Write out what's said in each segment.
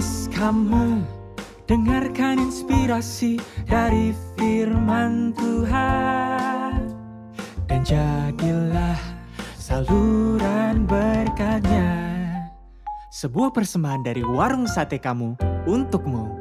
podcast kamu. Dengarkan inspirasi dari firman Tuhan. Dan jadilah saluran berkatnya. Sebuah persembahan dari warung sate kamu untukmu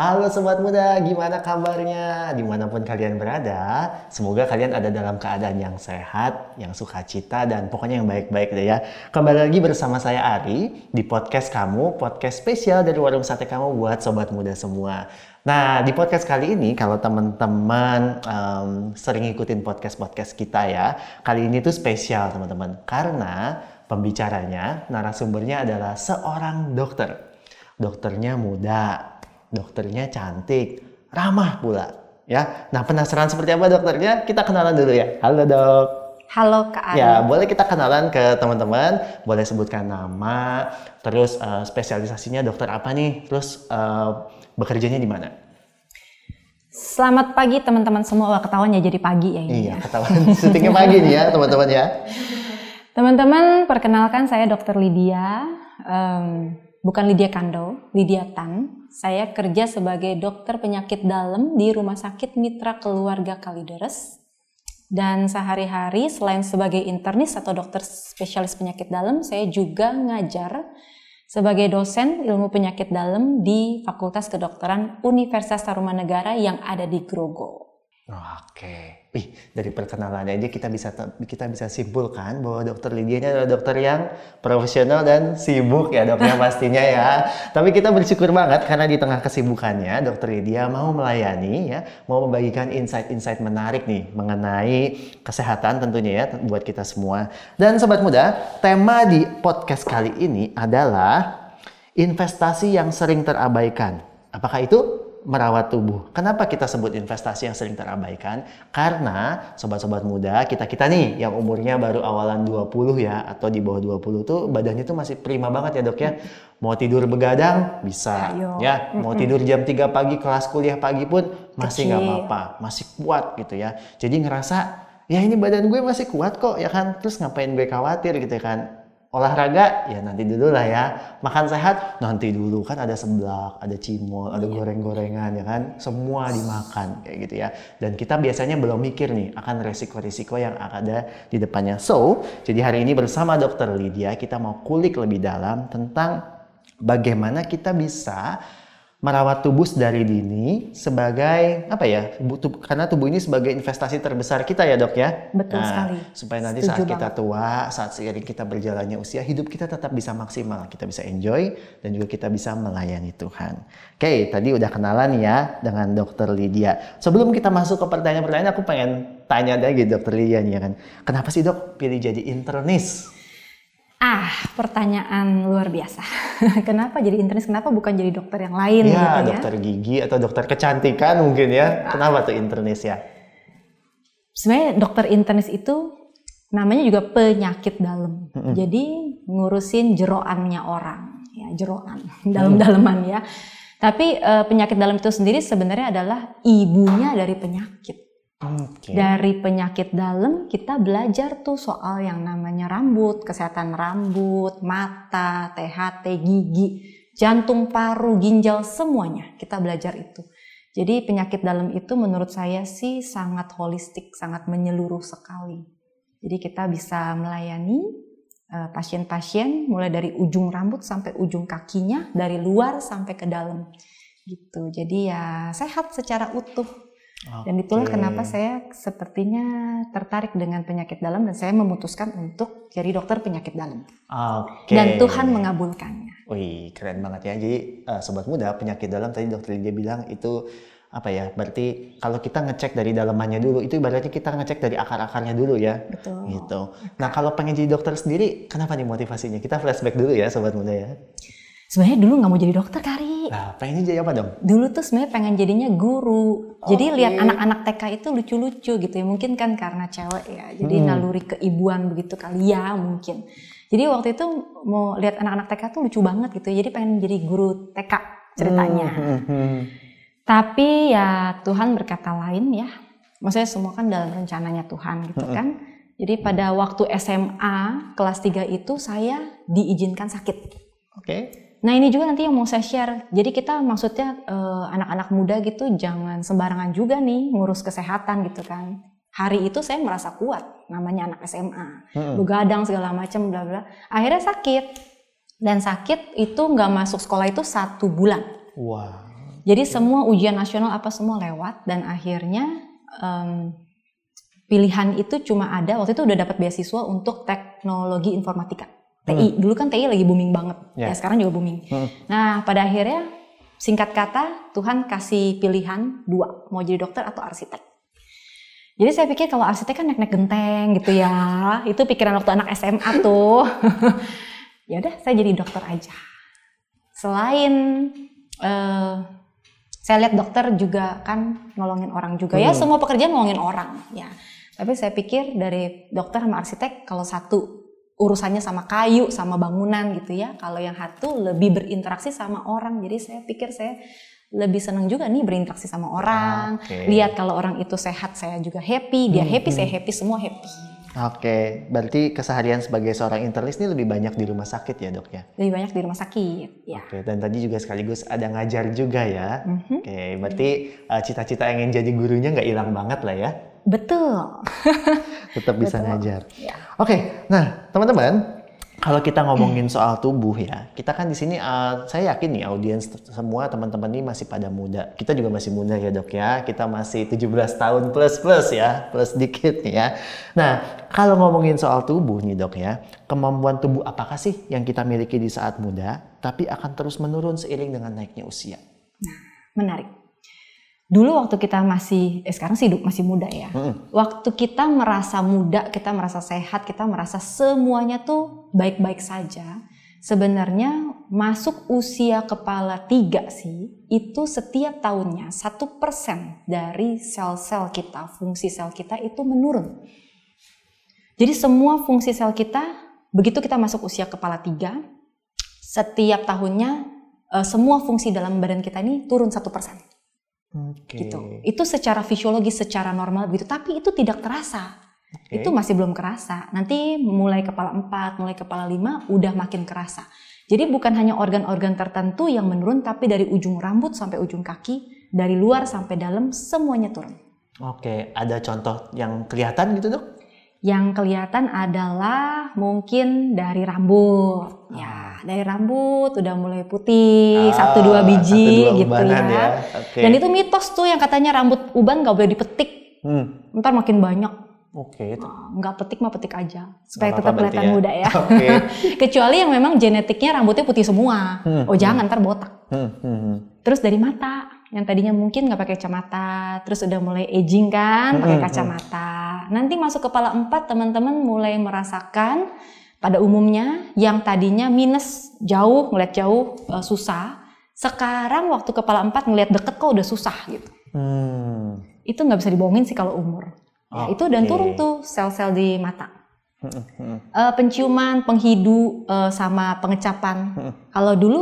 Halo Sobat Muda, gimana kabarnya? Di mana pun kalian berada, semoga kalian ada dalam keadaan yang sehat, yang sukacita, dan pokoknya yang baik-baik deh ya. Kembali lagi bersama saya Ari di podcast kamu, podcast spesial dari Warung Sate Kamu buat Sobat Muda semua. Nah, di podcast kali ini, kalau teman-teman um, sering ikutin podcast-podcast kita ya, kali ini tuh spesial teman-teman. Karena pembicaranya, narasumbernya adalah seorang dokter. Dokternya muda, dokternya cantik, ramah pula. Ya, nah penasaran seperti apa dokternya? Kita kenalan dulu ya. Halo dok. Halo Kak Ari. Ya, boleh kita kenalan ke teman-teman. Boleh sebutkan nama, terus uh, spesialisasinya dokter apa nih? Terus uh, bekerjanya di mana? Selamat pagi teman-teman semua. Wah, ketahuan ya jadi pagi ya ini. Iya, ketahuan syutingnya pagi nih ya teman-teman ya. Teman-teman, perkenalkan saya Dokter Lydia. Um, bukan Lydia Kando, Lydia Tan. Saya kerja sebagai dokter penyakit dalam di Rumah Sakit Mitra Keluarga Kalideres. Dan sehari-hari selain sebagai internis atau dokter spesialis penyakit dalam, saya juga ngajar sebagai dosen ilmu penyakit dalam di Fakultas Kedokteran Universitas Tarumanegara yang ada di Grogol. Oke. Wih, dari perkenalannya aja kita bisa kita bisa simpulkan bahwa dokter Lydia ini adalah dokter yang profesional dan sibuk ya dokternya pastinya ya. Tapi kita bersyukur banget karena di tengah kesibukannya dokter Lydia mau melayani ya, mau membagikan insight-insight menarik nih mengenai kesehatan tentunya ya buat kita semua. Dan sobat muda, tema di podcast kali ini adalah investasi yang sering terabaikan. Apakah itu merawat tubuh. Kenapa kita sebut investasi yang sering terabaikan? Karena sobat-sobat muda, kita-kita nih yang umurnya baru awalan 20 ya atau di bawah 20 tuh badannya tuh masih prima banget ya, Dok ya. Mau tidur begadang bisa Ayo. ya, mau tidur jam 3 pagi kelas kuliah pagi pun masih nggak apa-apa, masih kuat gitu ya. Jadi ngerasa ya ini badan gue masih kuat kok ya kan. Terus ngapain gue khawatir gitu ya kan? Olahraga ya nanti dulu lah ya. Makan sehat nanti dulu. Kan ada seblak ada cimol ada iya. goreng-gorengan ya kan? Semua dimakan kayak gitu ya. Dan kita biasanya belum mikir nih akan resiko-resiko yang ada di depannya. So jadi hari ini bersama dokter Lydia kita mau kulik lebih dalam tentang bagaimana kita bisa merawat tubuh dari dini sebagai apa ya butuh karena tubuh ini sebagai investasi terbesar kita ya dok ya? Betul nah, sekali. supaya nanti Setuju saat banget. kita tua saat seiring kita berjalannya usia hidup kita tetap bisa maksimal kita bisa enjoy dan juga kita bisa melayani Tuhan. Oke tadi udah kenalan ya dengan dokter Lydia. Sebelum kita masuk ke pertanyaan-pertanyaan aku pengen tanya lagi dokter Lydia nih ya kan. Kenapa sih dok pilih jadi internis Ah, pertanyaan luar biasa. Kenapa jadi internis? Kenapa bukan jadi dokter yang lain ya, gitu ya? dokter gigi atau dokter kecantikan mungkin ya. Kenapa tuh internis ya? Sebenarnya dokter internis itu namanya juga penyakit dalam. Mm -hmm. Jadi ngurusin jeroannya orang, ya jeroan, dalam-dalaman ya. Tapi uh, penyakit dalam itu sendiri sebenarnya adalah ibunya dari penyakit. Okay. Dari penyakit dalam kita belajar tuh soal yang namanya rambut, kesehatan rambut, mata, THT, gigi, jantung, paru, ginjal, semuanya kita belajar itu. Jadi penyakit dalam itu menurut saya sih sangat holistik, sangat menyeluruh sekali. Jadi kita bisa melayani eh, pasien-pasien mulai dari ujung rambut sampai ujung kakinya, dari luar sampai ke dalam gitu. Jadi ya sehat secara utuh Okay. Dan itulah kenapa saya sepertinya tertarik dengan penyakit dalam dan saya memutuskan untuk jadi dokter penyakit dalam. Okay. Dan Tuhan mengabulkannya. Wih, keren banget ya. Jadi uh, sobat muda, penyakit dalam tadi dokter Lydia bilang itu apa ya? Berarti kalau kita ngecek dari dalamannya dulu, itu ibaratnya kita ngecek dari akar-akarnya dulu ya. Betul. Gitu. Nah, kalau pengen jadi dokter sendiri, kenapa nih motivasinya? Kita flashback dulu ya sobat muda ya sebenarnya dulu nggak mau jadi dokter kari. Nah, pengen jadi apa dong? Dulu tuh sebenarnya pengen jadinya guru. Okay. Jadi lihat anak-anak TK itu lucu-lucu gitu ya. Mungkin kan karena cewek ya. Jadi hmm. naluri keibuan begitu kali ya mungkin. Jadi waktu itu mau lihat anak-anak TK tuh lucu banget gitu. Jadi pengen jadi guru TK ceritanya. Hmm. hmm, hmm. Tapi ya Tuhan berkata lain ya. Maksudnya semua kan dalam rencananya Tuhan gitu hmm. kan. Jadi pada waktu SMA kelas 3 itu saya diizinkan sakit Oke. Nah ini juga nanti yang mau saya share. Jadi kita maksudnya eh, anak-anak muda gitu jangan sembarangan juga nih ngurus kesehatan gitu kan. Hari itu saya merasa kuat, namanya anak SMA, Mm-mm. begadang segala macam, bla bla. Akhirnya sakit dan sakit itu nggak masuk sekolah itu satu bulan. Wah. Jadi semua ujian nasional apa semua lewat dan akhirnya em, pilihan itu cuma ada waktu itu udah dapat beasiswa untuk teknologi informatika. TI. Dulu kan TI lagi booming banget. Ya. Ya sekarang juga booming. Hmm. Nah, pada akhirnya singkat kata Tuhan kasih pilihan dua, mau jadi dokter atau arsitek. Jadi saya pikir kalau arsitek kan naik-naik genteng gitu ya. Itu pikiran waktu anak SMA tuh. ya udah saya jadi dokter aja. Selain eh, saya lihat dokter juga kan nolongin orang juga ya Hmm. semua pekerjaan nolongin orang ya tapi saya pikir dari dokter sama arsitek kalau satu urusannya sama kayu sama bangunan gitu ya kalau yang satu lebih berinteraksi sama orang jadi saya pikir saya lebih senang juga nih berinteraksi sama orang Oke. lihat kalau orang itu sehat saya juga happy dia Hmm, happy saya happy semua happy Oke, berarti keseharian sebagai seorang internis ini lebih banyak di rumah sakit ya dok ya? lebih banyak di rumah sakit ya Oke, dan tadi juga sekaligus ada ngajar juga ya. Mhm. Oke, berarti uh, cita-cita ingin jadi gurunya nggak hilang banget lah ya? Betul Tetap bisa Betul. ngajar. ya Oke, nah teman-teman, kalau kita ngomongin soal tubuh ya, kita kan di sini uh, saya yakin nih audiens semua teman-teman ini masih pada muda. Kita juga masih muda ya dok ya. Kita masih 17 tahun plus plus ya, plus dikit nih ya. Nah, kalau ngomongin soal tubuh nih dok ya, kemampuan tubuh apakah sih yang kita miliki di saat muda, tapi akan terus menurun seiring dengan naiknya usia? menarik. Dulu waktu kita masih, eh sekarang sih hidup masih muda ya. Mm-mm. Waktu kita merasa muda, kita merasa sehat, kita merasa semuanya tuh baik-baik saja. Sebenarnya masuk usia kepala tiga sih, itu setiap tahunnya satu persen dari sel-sel kita, fungsi sel kita itu menurun. Jadi semua fungsi sel kita, begitu kita masuk usia kepala tiga, setiap tahunnya eh, semua fungsi dalam badan kita ini turun satu persen Oke. gitu. Itu secara fisiologis, secara normal begitu, tapi itu tidak terasa. Oke. Itu masih belum kerasa. Nanti mulai kepala 4, mulai kepala 5 udah makin kerasa. Jadi bukan hanya organ-organ tertentu yang menurun, tapi dari ujung rambut sampai ujung kaki, dari luar sampai dalam semuanya turun. Oke, ada contoh yang kelihatan gitu dok? Yang kelihatan adalah mungkin dari rambut. Ya, dari rambut udah mulai putih, Ah, satu dua biji satu dua gitu ubanan ya. Oke. Dan itu mitos tuh yang katanya rambut uban nggak boleh dipetik. Hmm, Ntar makin banyak. Oke, Nah, nggak petik mah petik aja supaya tetap kelihatan ya. muda ya. Oke. Kecuali yang memang genetiknya rambutnya putih semua. Hmm, Oh jangan ntar botak. Hmm, hmm, hmm. Terus dari mata yang tadinya mungkin nggak pakai kacamata, terus udah mulai aging kan pakai Hmm, hmm. kacamata. Nanti masuk kepala 4 teman-teman mulai merasakan pada umumnya yang tadinya minus jauh ngeliat jauh eh, susah. Sekarang waktu kepala 4 ngeliat deket kok udah susah gitu. Hmm. Itu nggak bisa dibohongin sih kalau umur. Ya, itu dan turun tuh sel-sel di mata. Eh, penciuman, penghidu, eh, sama pengecapan. Hmm. Kalau dulu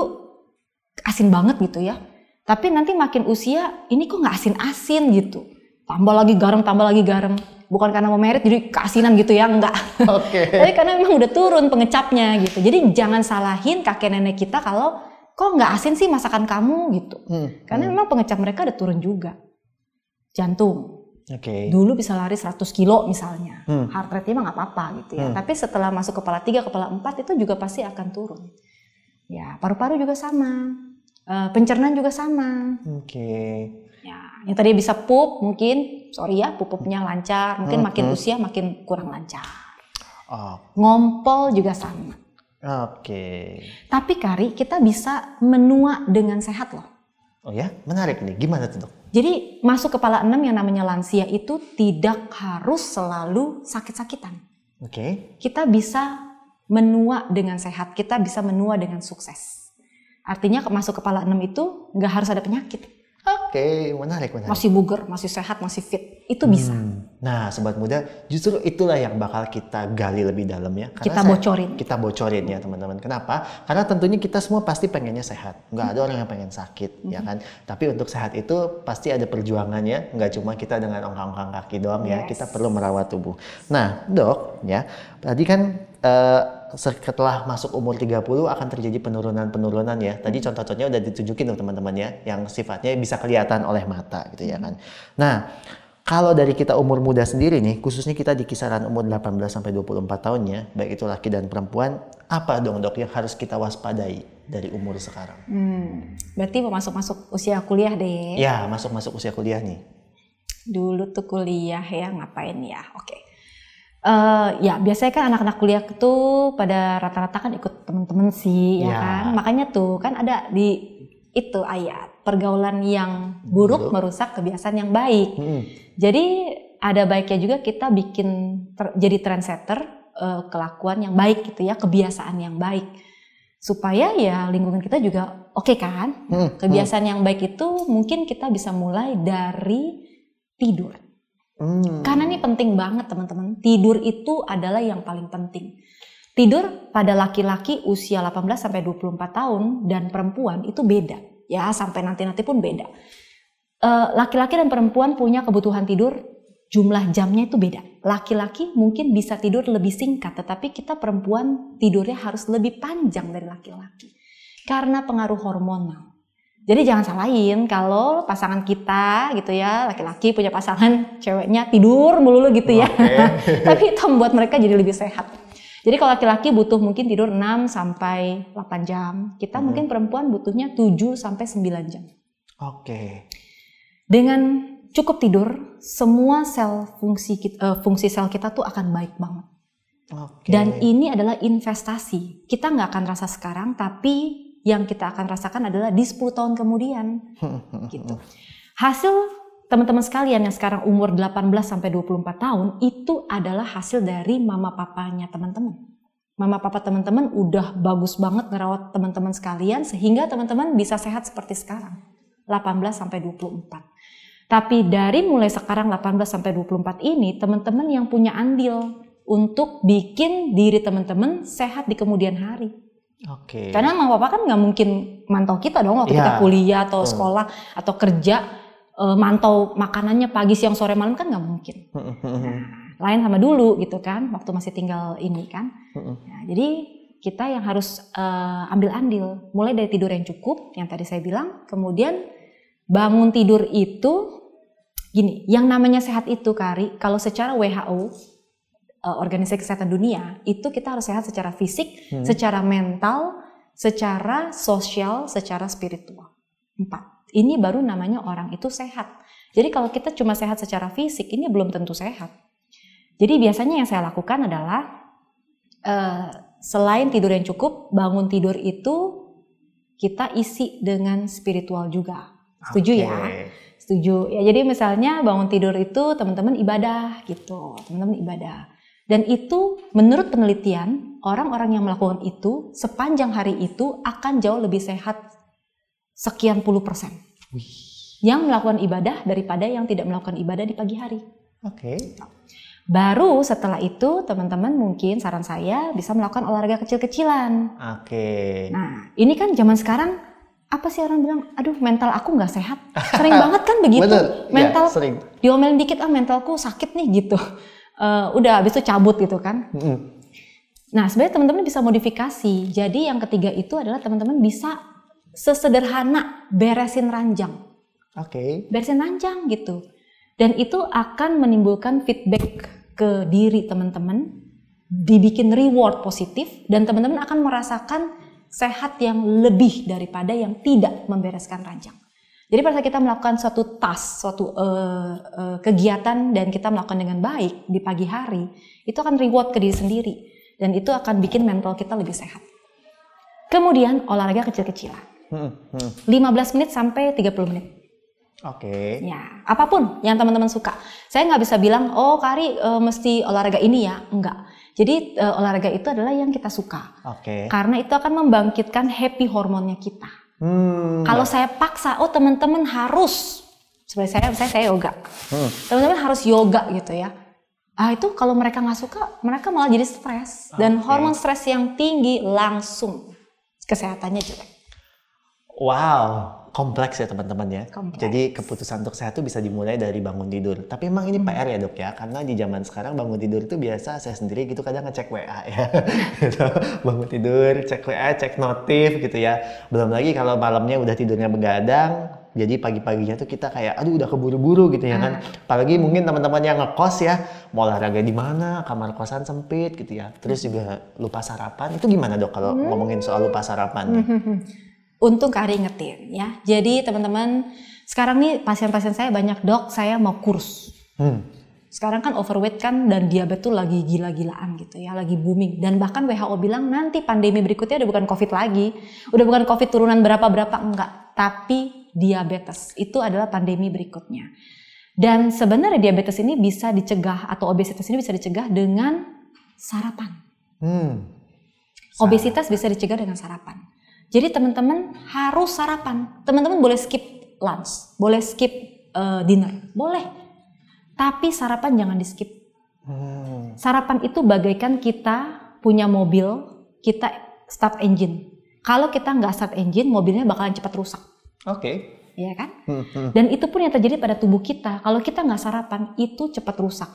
asin banget gitu ya. Tapi nanti makin usia, ini kok nggak asin-asin gitu. Tambah lagi garam, tambah lagi garam. Bukan karena mau merit jadi keasinan gitu ya, enggak. Oke. Tapi karena memang udah turun pengecapnya gitu. Jadi jangan salahin kakek nenek kita kalau kok nggak asin sih masakan kamu gitu. Hmm, Karena hmm. memang pengecap mereka udah turun juga. Jantung, Oke. dulu bisa lari 100 kilo misalnya. Hmm. Heart rate-nya mah nggak apa-apa gitu ya. Hmm. Tapi setelah masuk kepala 3, kepala 4 itu juga pasti akan turun. Ya, paru-paru juga sama. Eh, pencernaan juga sama. Oke. Ya, yang tadi bisa pup mungkin, sorry ya, pupupnya lancar. Mungkin Hmm, makin hmm. usia makin kurang lancar. Oh, Ngompol juga sama. Oke. Tapi Kari, kita bisa menua dengan sehat loh. Oh ya, menarik nih. Gimana tuh dok? Jadi masuk kepala 6 yang namanya lansia itu tidak harus selalu sakit-sakitan. Oke. kita bisa menua dengan sehat, kita bisa menua dengan sukses. Artinya masuk kepala 6 itu nggak harus ada penyakit. Oke, menarik, menarik. Masih bugar, masih sehat, masih fit. Itu bisa. Hmm. Nah, sobat muda, justru itulah yang bakal kita gali lebih dalam ya. Kita saya- bocorin. Kita bocorin ya teman-teman. Kenapa? Karena tentunya kita semua pasti pengennya sehat. Nggak ada orang yang pengen sakit, ya Hmm. kan? Tapi untuk sehat itu pasti ada perjuangannya. Nggak cuma kita dengan ongkang-ongkang kaki doang ya. Yes. Kita perlu merawat tubuh. Nah, dok, ya, tadi kan eh, setelah masuk umur 30 akan terjadi penurunan-penurunan ya. Tadi contoh-contohnya udah ditunjukin tuh teman-teman ya, yang sifatnya bisa kelihatan oleh mata gitu ya kan. Nah, kalau dari kita umur muda sendiri nih, khususnya kita di kisaran umur 18 sampai 24 tahun ya, baik itu laki dan perempuan, apa dong dok yang harus kita waspadai dari umur sekarang? Hmm, berarti mau masuk-masuk usia kuliah deh. Ya, masuk-masuk usia kuliah nih. Dulu tuh kuliah ya ngapain ya? Oke. Uh, ya biasanya kan anak-anak kuliah itu pada rata-rata kan ikut temen-temen sih ya, Ya. kan makanya tuh kan ada di itu ayat pergaulan yang buruk Buruk. merusak kebiasaan yang baik Hmm. jadi ada baiknya juga kita bikin ter- jadi trendsetter eh, kelakuan yang baik gitu ya kebiasaan yang baik supaya ya lingkungan kita juga oke kan Hmm. kebiasaan yang baik itu mungkin kita bisa mulai dari tidur Hmm. karena ini penting banget teman-teman. Tidur itu adalah yang paling penting. Tidur pada laki-laki usia 18 sampai 24 tahun dan perempuan itu beda. Ya, sampai nanti-nanti pun beda. Eh, Laki-laki dan perempuan punya kebutuhan tidur jumlah jamnya itu beda. Laki-laki mungkin bisa tidur lebih singkat, tetapi kita perempuan tidurnya harus lebih panjang dari laki-laki. Karena pengaruh hormonal. Jadi jangan salahin kalau pasangan kita gitu ya, laki-laki punya pasangan ceweknya tidur melulu gitu ya. Tapi itu membuat mereka jadi lebih sehat. Jadi kalau laki-laki butuh mungkin tidur 6 sampai 8 jam, kita mungkin perempuan butuhnya 7 sampai 9 jam. Oke. Dengan cukup tidur, semua sel fungsi kit- eh, fungsi sel kita tuh akan baik banget. Oke. Dan ini adalah investasi. Kita nggak akan rasa sekarang, tapi yang kita akan rasakan adalah di 10 tahun kemudian. gitu. Hasil teman-teman sekalian yang sekarang umur 18 sampai 24 tahun itu adalah hasil dari mama papanya teman-teman. Mama papa teman-teman udah bagus banget ngerawat teman-teman sekalian sehingga teman-teman bisa sehat seperti sekarang. 18 sampai 24. Tapi dari mulai sekarang 18 sampai 24 ini teman-teman yang punya andil untuk bikin diri teman-teman sehat di kemudian hari. Oke. Karena mama papa kan nggak mungkin mantau kita dong waktu Iya, kita kuliah atau betul. sekolah atau kerja eh, mantau makanannya pagi siang sore malam kan nggak mungkin. Lain sama dulu gitu kan waktu masih tinggal ini kan. Nah, jadi kita yang harus eh, ambil andil mulai dari tidur yang cukup yang tadi saya bilang, kemudian bangun tidur itu gini, yang namanya sehat itu Kari, kalau secara WHO eh, Organisasi Kesehatan Dunia itu kita harus sehat secara fisik, Hmm. secara mental, secara sosial, secara spiritual. Empat. Ini baru namanya orang itu sehat. Jadi kalau kita cuma sehat secara fisik, ini belum tentu sehat. Jadi biasanya yang saya lakukan adalah eh, selain tidur yang cukup, bangun tidur itu kita isi dengan spiritual juga. Setuju Oke. ya? Setuju. Ya jadi misalnya bangun tidur itu teman-teman ibadah gitu, teman-teman ibadah. Dan itu menurut penelitian, orang-orang yang melakukan itu sepanjang hari itu akan jauh lebih sehat sekian puluh persen. Yang melakukan ibadah daripada yang tidak melakukan ibadah di pagi hari. Oke. Baru setelah itu teman-teman mungkin saran saya bisa melakukan olahraga kecil-kecilan. Oke. Nah, ini kan zaman sekarang apa sih orang bilang, aduh mental aku nggak sehat. Sering banget kan begitu. Bener. Ya, Mental sering. diomelin dikit ah mentalku sakit nih gitu. Eh, udah habis itu cabut gitu kan. Mm-mm. Nah, sebenarnya teman-teman bisa modifikasi. Jadi yang ketiga itu adalah teman-teman bisa sesederhana beresin ranjang. Oke. Beresin ranjang gitu. Dan itu akan menimbulkan feedback ke diri teman-teman, dibikin reward positif dan teman-teman akan merasakan sehat yang lebih daripada yang tidak membereskan ranjang. Jadi pada saat kita melakukan suatu task, suatu eh, eh, kegiatan dan kita melakukan dengan baik di pagi hari, itu akan reward ke diri sendiri dan itu akan bikin mental kita lebih sehat. Kemudian olahraga kecil-kecilan. Mm, mm. 15 menit sampai 30 menit. Oke. Ya, apa pun yang teman-teman suka. Saya nggak bisa bilang, oh Kari eh, mesti olahraga ini ya, enggak. Jadi eh, olahraga itu adalah yang kita suka. Oke. Karena itu akan membangkitkan happy hormonnya kita. Hmm. Kalau saya paksa, oh teman-teman harus, seperti saya, saya, saya yoga. Hmm. Teman-teman harus yoga gitu ya. Ah itu kalau mereka nggak suka, mereka malah jadi stres. Dan Oke. hormon stres yang tinggi langsung kesehatannya jelek. Wow. Kompleks ya teman-teman ya. Kompleks. Jadi keputusan untuk sehat itu bisa dimulai dari bangun tidur. Tapi emang ini PR ya dok ya, karena di zaman sekarang bangun tidur itu biasa saya sendiri gitu kadang ngecek WA ya. Gitu. bangun tidur, cek WA, cek notif gitu ya. Belum lagi kalau malamnya udah tidurnya begadang, jadi pagi-paginya tuh kita kayak aduh udah keburu-buru gitu ya kan. Apalagi mungkin teman-teman yang ngekos ya, mau olahraga di mana, kamar kosan sempit gitu ya. Terus juga lupa sarapan. Itu gimana dok kalau ngomongin soal lupa sarapan? Untung Kak Ari ingetin ya. Jadi teman-teman sekarang nih pasien-pasien saya banyak dok, saya mau kurus. Hmm. Sekarang kan overweight kan dan diabetes tuh lagi gila-gilaan gitu ya, lagi booming. Dan bahkan WHO bilang nanti pandemi berikutnya udah bukan COVID lagi, udah bukan COVID turunan berapa-berapa enggak, tapi diabetes itu adalah pandemi berikutnya. Dan sebenarnya diabetes ini bisa dicegah atau obesitas ini bisa dicegah dengan sarapan. Hmm. Obesitas bisa dicegah dengan sarapan. Jadi teman-teman harus sarapan. Teman-teman boleh skip lunch, boleh skip eh, dinner, boleh. Tapi sarapan jangan di skip. Hmm. Sarapan itu bagaikan kita punya mobil, kita start engine. Kalau kita nggak start engine, mobilnya bakalan cepat rusak, Oke. ya kan? Hmm, hmm. Dan itu pun yang terjadi pada tubuh kita. Kalau kita nggak sarapan, itu cepat rusak.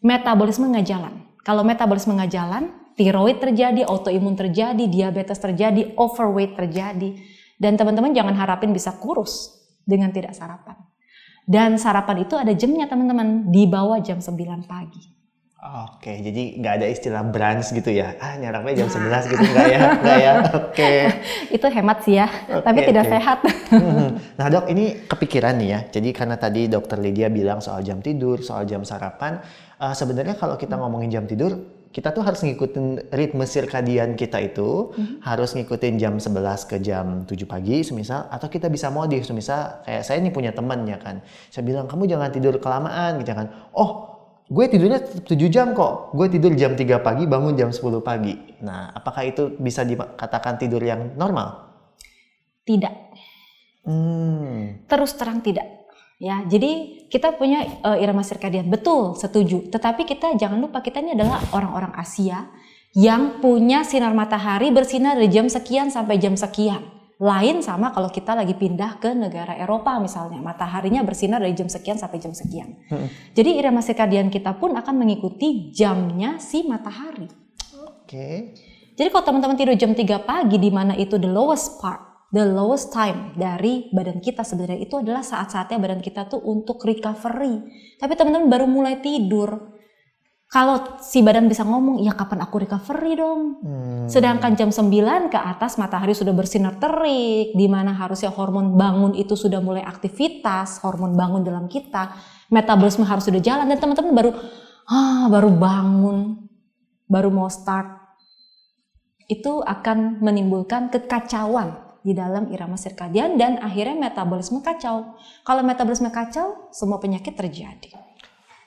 Metabolisme nggak jalan. Kalau metabolisme nggak jalan, tiroid terjadi, autoimun terjadi, diabetes terjadi, overweight terjadi. Dan teman-teman jangan harapin bisa kurus dengan tidak sarapan. Dan sarapan itu ada jamnya teman-teman, di bawah jam 9 pagi. Oke, jadi nggak ada istilah brunch gitu ya? Ah, nyarapnya jam 11 gitu nggak ya? Nggak ya? Oke. itu hemat sih ya, tapi Oke, tidak oke. sehat. Nah dok, ini kepikiran nih ya. Jadi karena tadi dokter Lydia bilang soal jam tidur, soal jam sarapan. eh, sebenarnya kalau kita ngomongin jam tidur, kita tuh harus ngikutin ritme sirkadian kita itu. Harus ngikutin jam 11 ke jam 7 pagi semisal. Atau kita bisa modif semisal kayak saya nih punya teman ya kan. Saya bilang, kamu jangan tidur kelamaan gitu kan. Oh, gue tidurnya tetap 7 jam kok. Gue tidur jam 3 pagi, bangun jam 10 pagi. Nah, apakah itu bisa dikatakan tidur yang normal? tidak, Hmm. terus terang tidak. Ya, jadi kita punya eh, irama sirkadian, betul, setuju. Tetapi kita jangan lupa kita ini adalah orang-orang Asia yang punya sinar matahari bersinar dari jam sekian sampai jam sekian. Lain sama kalau kita lagi pindah ke negara Eropa misalnya, mataharinya bersinar dari jam sekian sampai jam sekian. Jadi irama sirkadian kita pun akan mengikuti jamnya si matahari. Oke. Jadi kalau teman-teman tidur jam 3 pagi di mana itu the lowest part, the lowest time dari badan kita sebenarnya itu adalah saat-saatnya badan kita tuh untuk recovery. Tapi teman-teman baru mulai tidur. Kalau si badan bisa ngomong, ya kapan aku recovery dong? Hmm. Sedangkan jam 9 ke atas matahari sudah bersinar terik, di mana harusnya hormon bangun itu sudah mulai aktivitas, hormon bangun dalam kita, metabolisme harus sudah jalan dan teman-teman baru ah baru bangun, baru mau start. Itu akan menimbulkan kekacauan di dalam irama sirkadian dan akhirnya metabolisme kacau. Kalau metabolisme kacau, semua penyakit terjadi.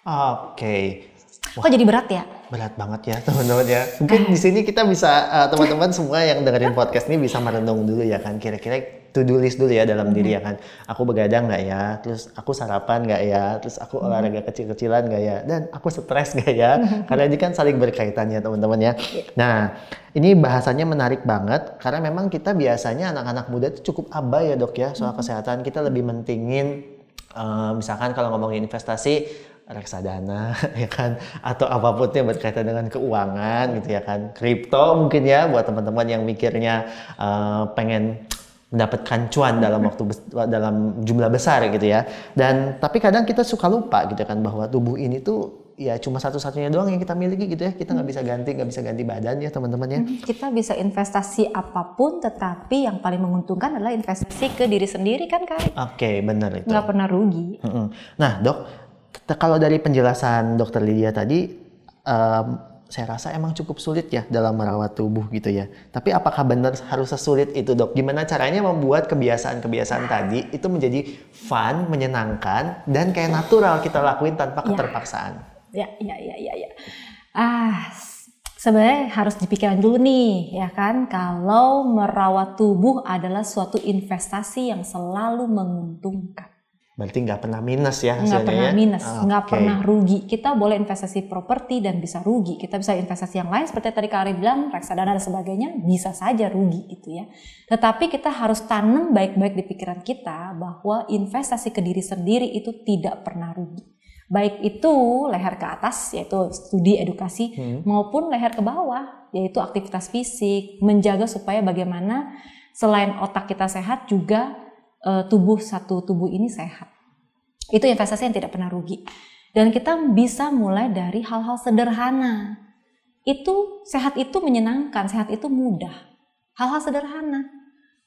Oke. Kok jadi berat ya? Berat banget ya teman-teman ya. Mungkin di sini kita bisa eh, teman-teman semua yang dengerin podcast ini bisa merenung dulu ya kan. Kira-kira to do list dulu ya dalam diri ya kan. Aku begadang nggak ya? Terus aku sarapan nggak ya? Terus aku olahraga kecil-kecilan nggak ya? Dan aku stres nggak ya? Karena ini kan saling berkaitan ya teman-teman ya. Nah ini bahasanya menarik banget karena memang kita biasanya anak-anak muda itu cukup abai ya dok ya soal kesehatan. Kita lebih mentingin eh, misalkan kalau ngomongin investasi reksadana ya kan? Atau apa pun yang berkaitan dengan keuangan gitu ya kan? Kripto mungkin ya buat teman-teman yang mikirnya eh, pengen mendapatkan cuan dalam waktu dalam jumlah besar gitu ya. Dan tapi kadang kita suka lupa gitu kan bahwa tubuh ini tuh ya cuma satu-satunya doang yang kita miliki gitu ya. Kita nggak bisa ganti nggak bisa ganti badan ya teman-teman ya. Kita bisa investasi apa pun, tetapi yang paling menguntungkan adalah investasi ke diri sendiri kan Kak? oke benar itu. Nggak pernah rugi. Nah, dok, kalau dari penjelasan dokter Lydia tadi, em, saya rasa emang cukup sulit ya dalam merawat tubuh gitu ya. Tapi apakah benar harus sesulit itu, dok? Gimana caranya membuat kebiasaan-kebiasaan tadi itu menjadi fun, menyenangkan, dan kayak natural kita lakuin tanpa Ya. keterpaksaan? Ya, ya, ya, ya, ya. Ah, sebenarnya harus dipikirkan dulu nih, ya kan? Kalau merawat tubuh adalah suatu investasi yang selalu menguntungkan. Berarti nggak pernah minus ya nggak hasilnya pernah ya? minus, Ah, nggak oke. pernah rugi. Kita boleh investasi properti dan bisa rugi. Kita bisa investasi yang lain seperti tadi Kak Ari bilang, reksadana dan sebagainya bisa saja rugi gitu ya. Tetapi kita harus tanam baik-baik di pikiran kita bahwa investasi ke diri sendiri itu tidak pernah rugi. Baik itu leher ke atas yaitu studi edukasi Hmm. maupun leher ke bawah yaitu aktivitas fisik, menjaga supaya bagaimana selain otak kita sehat juga eh, tubuh satu tubuh ini sehat. Itu investasi yang tidak pernah rugi. Dan kita bisa mulai dari hal-hal sederhana. Itu sehat itu menyenangkan, sehat itu mudah. Hal-hal sederhana.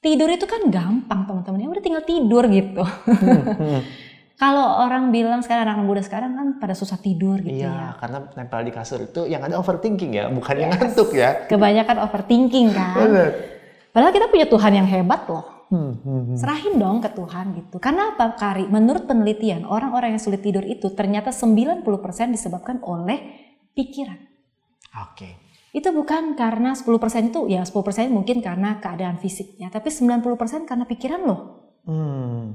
Tidur itu kan gampang teman-teman. Ya udah tinggal tidur gitu. Hmm, Kalau orang bilang sekarang anak muda sekarang kan pada susah tidur gitu Iya, ya. karena nempel di kasur itu yang ada overthinking ya, bukan yang Yes. ngantuk ya. Kebanyakan overthinking kan. Benar. Padahal kita punya Tuhan yang hebat loh. Hmm, hmm, hmm. Serahin dong ke Tuhan gitu. Karena apa Kari? Menurut penelitian, orang-orang yang sulit tidur itu ternyata 90% disebabkan oleh pikiran. Oke. Itu bukan karena 10% itu, ya 10% mungkin karena keadaan fisiknya. Tapi 90% karena pikiran loh. Hmm.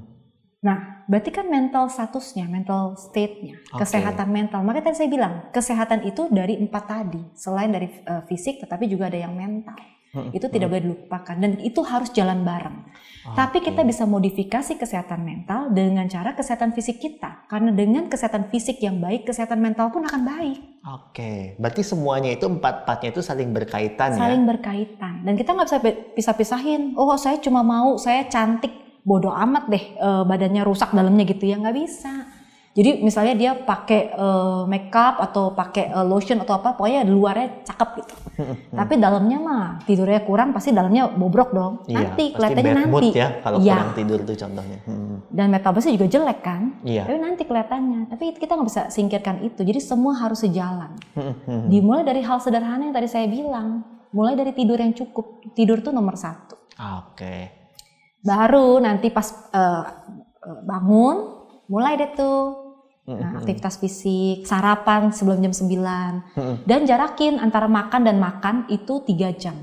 Nah, berarti kan mental statusnya, mental state-nya, Oke. kesehatan mental. Makanya tadi saya bilang, kesehatan itu dari empat tadi. Selain dari eh, fisik, tetapi juga ada yang mental. Hmm, Itu tidak boleh dilupakan dan itu harus jalan bareng. Tapi Oke. kita bisa modifikasi kesehatan mental dengan cara kesehatan fisik kita. Karena dengan kesehatan fisik yang baik, kesehatan mental pun akan baik. Oke, berarti semuanya itu empat-empatnya itu saling berkaitan ya. Saling berkaitan. Dan kita nggak bisa pisah-pisahin. Oh saya cuma mau, saya cantik. Bodoh amat deh eh, badannya rusak dalamnya gitu ya. Nggak bisa. Jadi misalnya dia pakai eh, makeup atau pakai eh, lotion atau apa, pokoknya luarnya cakep gitu. Tapi dalamnya mah tidurnya kurang, pasti dalamnya bobrok dong. Iya, nanti kelihatannya nanti. mood ya kalau Iya. kurang tidur tuh contohnya. Hmm. dan metabolisme juga jelek kan Iya. tapi nanti kelihatannya tapi kita nggak bisa singkirkan itu jadi semua harus sejalan Hmm, hmm. dimulai dari hal sederhana yang tadi saya bilang mulai dari tidur yang cukup tidur tuh nomor satu Oke. baru nanti pas eh, bangun mulai deh tuh nah, aktivitas fisik sarapan sebelum jam 9 dan jarakin antara makan dan makan itu tiga jam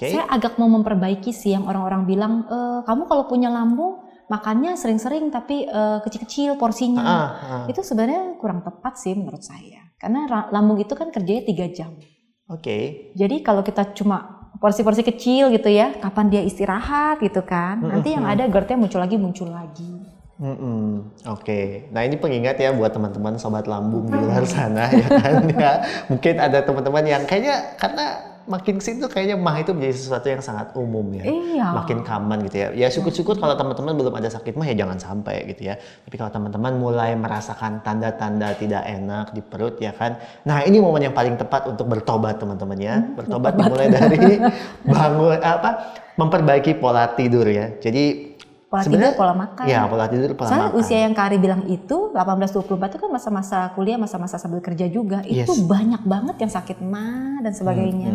Oke. Saya agak mau memperbaiki sih yang orang-orang bilang, e, kamu kalau punya lambung makannya sering-sering tapi eh, kecil-kecil porsinya. Ah, ah. Itu sebenarnya kurang tepat sih menurut saya. Karena lambung itu kan kerjanya tiga jam. Oke. Jadi kalau kita cuma porsi-porsi kecil gitu ya, kapan dia istirahat gitu kan? Nanti yang ada GERD-nya muncul lagi muncul lagi. Mm-mm. Oke, nah ini pengingat ya buat teman-teman sobat lambung di luar sana ya kan ya. Mungkin ada teman-teman yang kayaknya karena makin ke sini tuh kayaknya mah itu menjadi sesuatu yang sangat umum ya. Iya. Makin common gitu ya. Ya syukur-syukur kalau teman-teman belum ada sakit mah ya jangan sampai gitu ya. Tapi kalau teman-teman mulai merasakan tanda-tanda tidak enak di perut ya kan. Nah ini momen yang paling tepat untuk bertobat teman-teman ya. Bertobat dimulai dari bangun apa memperbaiki pola tidur ya. Jadi Pola sebenarnya- tidur, pola makan. Ya pola tidur, pola Soalnya makan. usia yang Kari bilang itu 18-24 itu kan masa-masa kuliah, masa-masa sambil kerja juga. Itu Yes. banyak banget yang sakit mah dan sebagainya.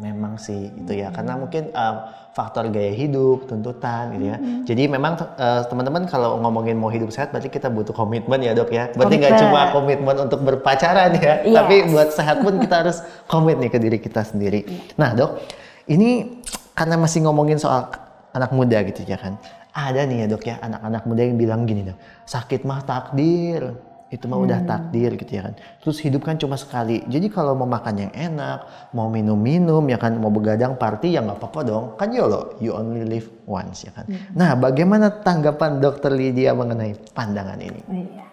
Memang sih itu ya karena mungkin uh, faktor gaya hidup, tuntutan gitu ya. Jadi memang uh, teman-teman kalau ngomongin mau hidup sehat berarti kita butuh komitmen ya dok ya. Berarti nggak cuma komitmen untuk berpacaran ya, Yes. tapi buat sehat pun kita harus komit nih ke diri kita sendiri. Nah dok, ini karena masih ngomongin soal anak muda gitu ya kan. Ada nih ya dok ya anak-anak muda yang bilang gini dok, sakit mah takdir itu mah udah takdir gitu ya kan. Terus hidup kan cuma sekali. Jadi kalau mau makan yang enak, mau minum-minum ya kan, mau begadang party ya nggak apa-apa dong. Kan YOLO, you only live once ya kan. Nah, bagaimana tanggapan Dokter Lydia mengenai pandangan ini? Iya.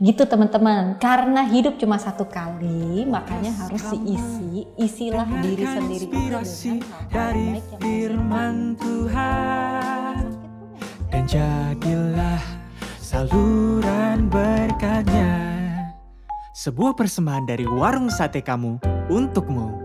Gitu teman-teman, karena hidup cuma satu kali, makanya harus diisi, isilah diri sendiri itu dengan baik yang firman Tuhan. Dan jadilah saluran berkatnya. Sebuah persembahan dari warung sate kamu untukmu.